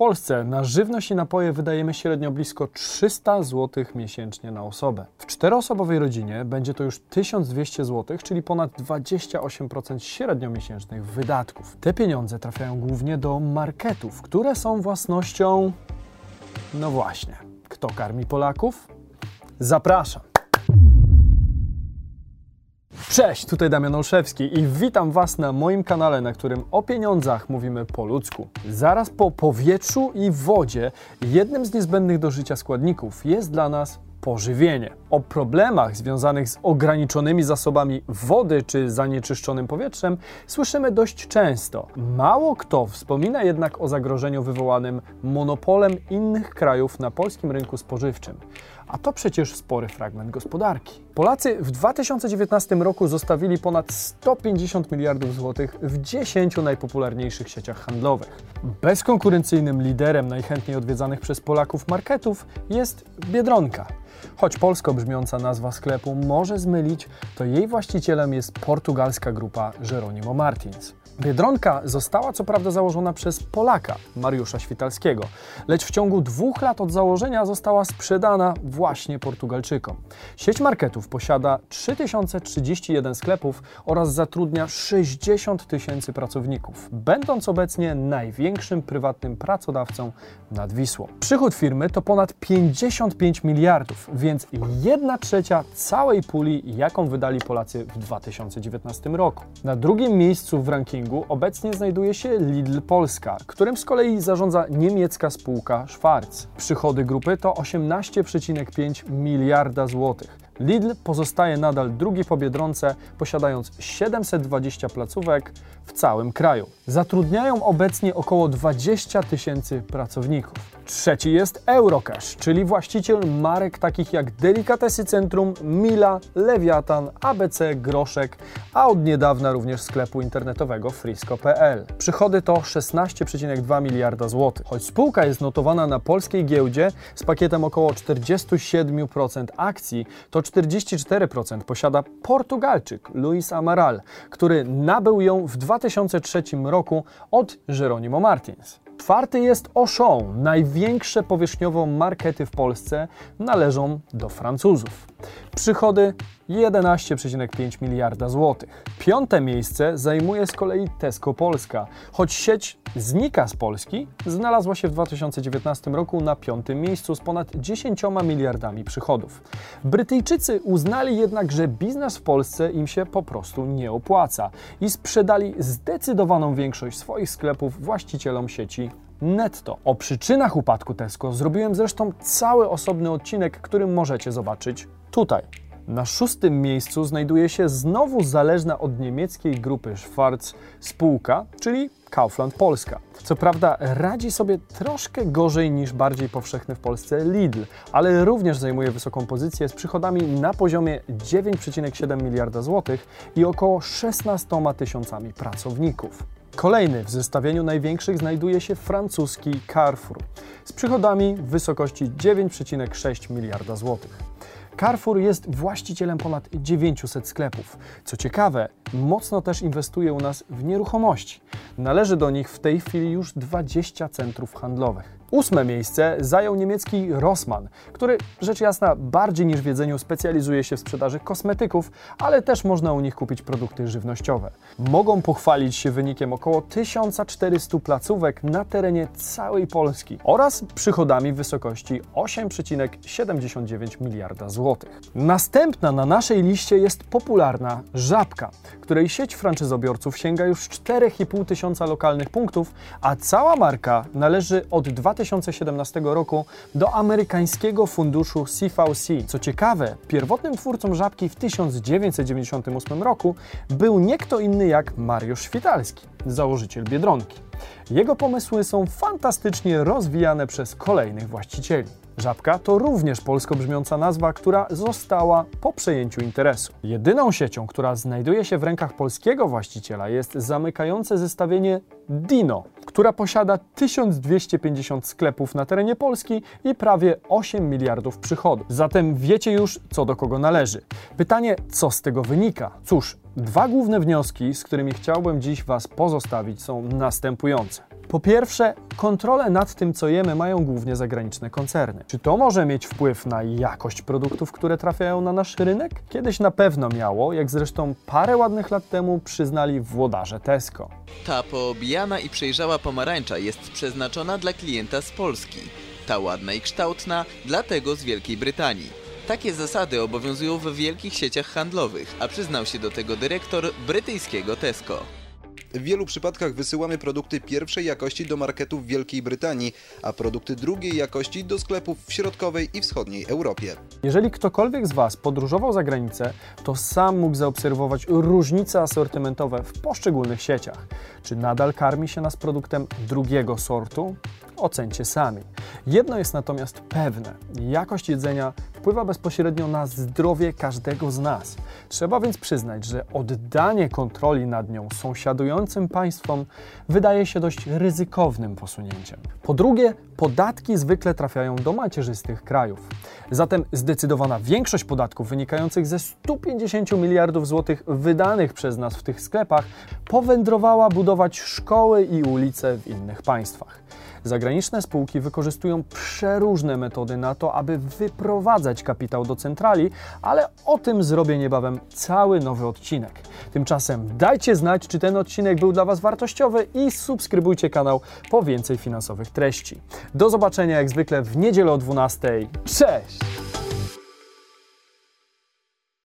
Polsce na żywność i napoje wydajemy średnio blisko 300 zł miesięcznie na osobę. W czteroosobowej rodzinie będzie to już 1200 zł, czyli ponad 28% średnio miesięcznych wydatków. Te pieniądze trafiają głównie do marketów, które są własnością. No właśnie, kto karmi Polaków? Zapraszam. Cześć, tutaj Damian Olszewski i witam Was na moim kanale, na którym o pieniądzach mówimy po ludzku. Zaraz po powietrzu i wodzie, jednym z niezbędnych do życia składników jest dla nas pożywienie. O problemach związanych z ograniczonymi zasobami wody czy zanieczyszczonym powietrzem słyszymy dość często. Mało kto wspomina jednak o zagrożeniu wywołanym monopolem innych krajów na polskim rynku spożywczym. A to przecież spory fragment gospodarki. Polacy w 2019 roku zostawili ponad 150 miliardów złotych w 10 najpopularniejszych sieciach handlowych. Bezkonkurencyjnym liderem najchętniej odwiedzanych przez Polaków marketów jest Biedronka. Choć polsko brzmiąca nazwa sklepu może zmylić, to jej właścicielem jest portugalska grupa Jeronimo Martins. Biedronka została co prawda założona przez Polaka, Mariusza Świtalskiego, lecz w ciągu dwóch lat od założenia została sprzedana właśnie Portugalczykom. Sieć marketów posiada 3031 sklepów oraz zatrudnia 60 tysięcy pracowników, będąc obecnie największym prywatnym pracodawcą nad Wisłą. Przychód firmy to ponad 55 miliardów, więc 1 trzecia całej puli, jaką wydali Polacy w 2019 roku. Na drugim miejscu w rankingu obecnie znajduje się Lidl Polska, którym z kolei zarządza niemiecka spółka Schwarz. Przychody grupy to 18,5 miliarda złotych. Lidl pozostaje nadal drugi po Biedronce, posiadając 720 placówek w całym kraju. Zatrudniają obecnie około 20 tysięcy pracowników. Trzeci jest Eurocash, czyli właściciel marek takich jak Delikatesy Centrum, Mila, Lewiatan, ABC, Groszek, a od niedawna również sklepu internetowego frisco.pl. Przychody to 16,2 miliarda złotych. Choć spółka jest notowana na polskiej giełdzie z pakietem około 47% akcji, to 44% posiada Portugalczyk Luis Amaral, który nabył ją w 2003 roku od Jeronimo Martins. Czwarty jest Auchan. Największe powierzchniowo markety w Polsce należą do Francuzów. Przychody 11,5 miliarda złotych. Piąte miejsce zajmuje z kolei Tesco Polska. Choć sieć znika z Polski, znalazła się w 2019 roku na piątym miejscu z ponad 10 miliardami przychodów. Brytyjczycy uznali jednak, że biznes w Polsce im się po prostu nie opłaca i sprzedali zdecydowaną większość swoich sklepów właścicielom sieci netto. O przyczynach upadku Tesco zrobiłem zresztą cały osobny odcinek, który możecie zobaczyć tutaj. Na szóstym miejscu znajduje się znowu zależna od niemieckiej grupy Schwarz spółka, czyli Kaufland Polska. Co prawda radzi sobie troszkę gorzej niż bardziej powszechny w Polsce Lidl, ale również zajmuje wysoką pozycję z przychodami na poziomie 9,7 miliarda złotych i około 16 tysiącami pracowników. Kolejny w zestawieniu największych znajduje się francuski Carrefour z przychodami w wysokości 9,6 miliarda złotych. Carrefour jest właścicielem ponad 900 sklepów. Co ciekawe, mocno też inwestuje u nas w nieruchomości. Należy do nich w tej chwili już 20 centrów handlowych. Ósme miejsce zajął niemiecki Rossmann, który rzecz jasna bardziej niż w jedzeniu specjalizuje się w sprzedaży kosmetyków, ale też można u nich kupić produkty żywnościowe. Mogą pochwalić się wynikiem około 1400 placówek na terenie całej Polski oraz przychodami w wysokości 8,79 miliarda złotych. Następna na naszej liście jest popularna Żabka, której sieć franczyzobiorców sięga już 4,5 tysiąca lokalnych punktów, a cała marka należy od 2000 2017 roku do amerykańskiego funduszu CVC. Co ciekawe, pierwotnym twórcą Żabki w 1998 roku był nie kto inny jak Mariusz Świtalski, założyciel Biedronki. Jego pomysły są fantastycznie rozwijane przez kolejnych właścicieli. Żabka to również polsko brzmiąca nazwa, która została po przejęciu interesu. Jedyną siecią, która znajduje się w rękach polskiego właściciela jest zamykające zestawienie Dino, która posiada 1250 sklepów na terenie Polski i prawie 8 miliardów przychodów. Zatem wiecie już, co do kogo należy. Pytanie, co z tego wynika? Cóż, dwa główne wnioski, z którymi chciałbym dziś Was pozostawić, są następujące. Po pierwsze, kontrolę nad tym, co jemy, mają głównie zagraniczne koncerny. Czy to może mieć wpływ na jakość produktów, które trafiają na nasz rynek? Kiedyś na pewno miało, jak zresztą parę ładnych lat temu przyznali włodarze Tesco. Ta poobijana i przejrzała pomarańcza jest przeznaczona dla klienta z Polski. Ta ładna i kształtna dla tego z Wielkiej Brytanii. Takie zasady obowiązują w wielkich sieciach handlowych, a przyznał się do tego dyrektor brytyjskiego Tesco. W wielu przypadkach wysyłamy produkty pierwszej jakości do marketów w Wielkiej Brytanii, a produkty drugiej jakości do sklepów w środkowej i wschodniej Europie. Jeżeli ktokolwiek z Was podróżował za granicę, to sam mógł zaobserwować różnice asortymentowe w poszczególnych sieciach. Czy nadal karmi się nas produktem drugiego sortu? Ocencie sami. Jedno jest natomiast pewne: jakość jedzenia wpływa bezpośrednio na zdrowie każdego z nas. Trzeba więc przyznać, że oddanie kontroli nad nią sąsiadującym państwom wydaje się dość ryzykownym posunięciem. Po drugie, podatki zwykle trafiają do macierzystych krajów. Zatem zdecydowana większość podatków wynikających ze 150 miliardów złotych wydanych przez nas w tych sklepach powędrowała budować szkoły i ulice w innych państwach. Zagraniczne spółki wykorzystują przeróżne metody na to, aby wyprowadzać kapitał do centrali, ale o tym zrobię niebawem cały nowy odcinek. Tymczasem dajcie znać, czy ten odcinek był dla Was wartościowy i subskrybujcie kanał po więcej finansowych treści. Do zobaczenia jak zwykle w niedzielę o 12. Cześć!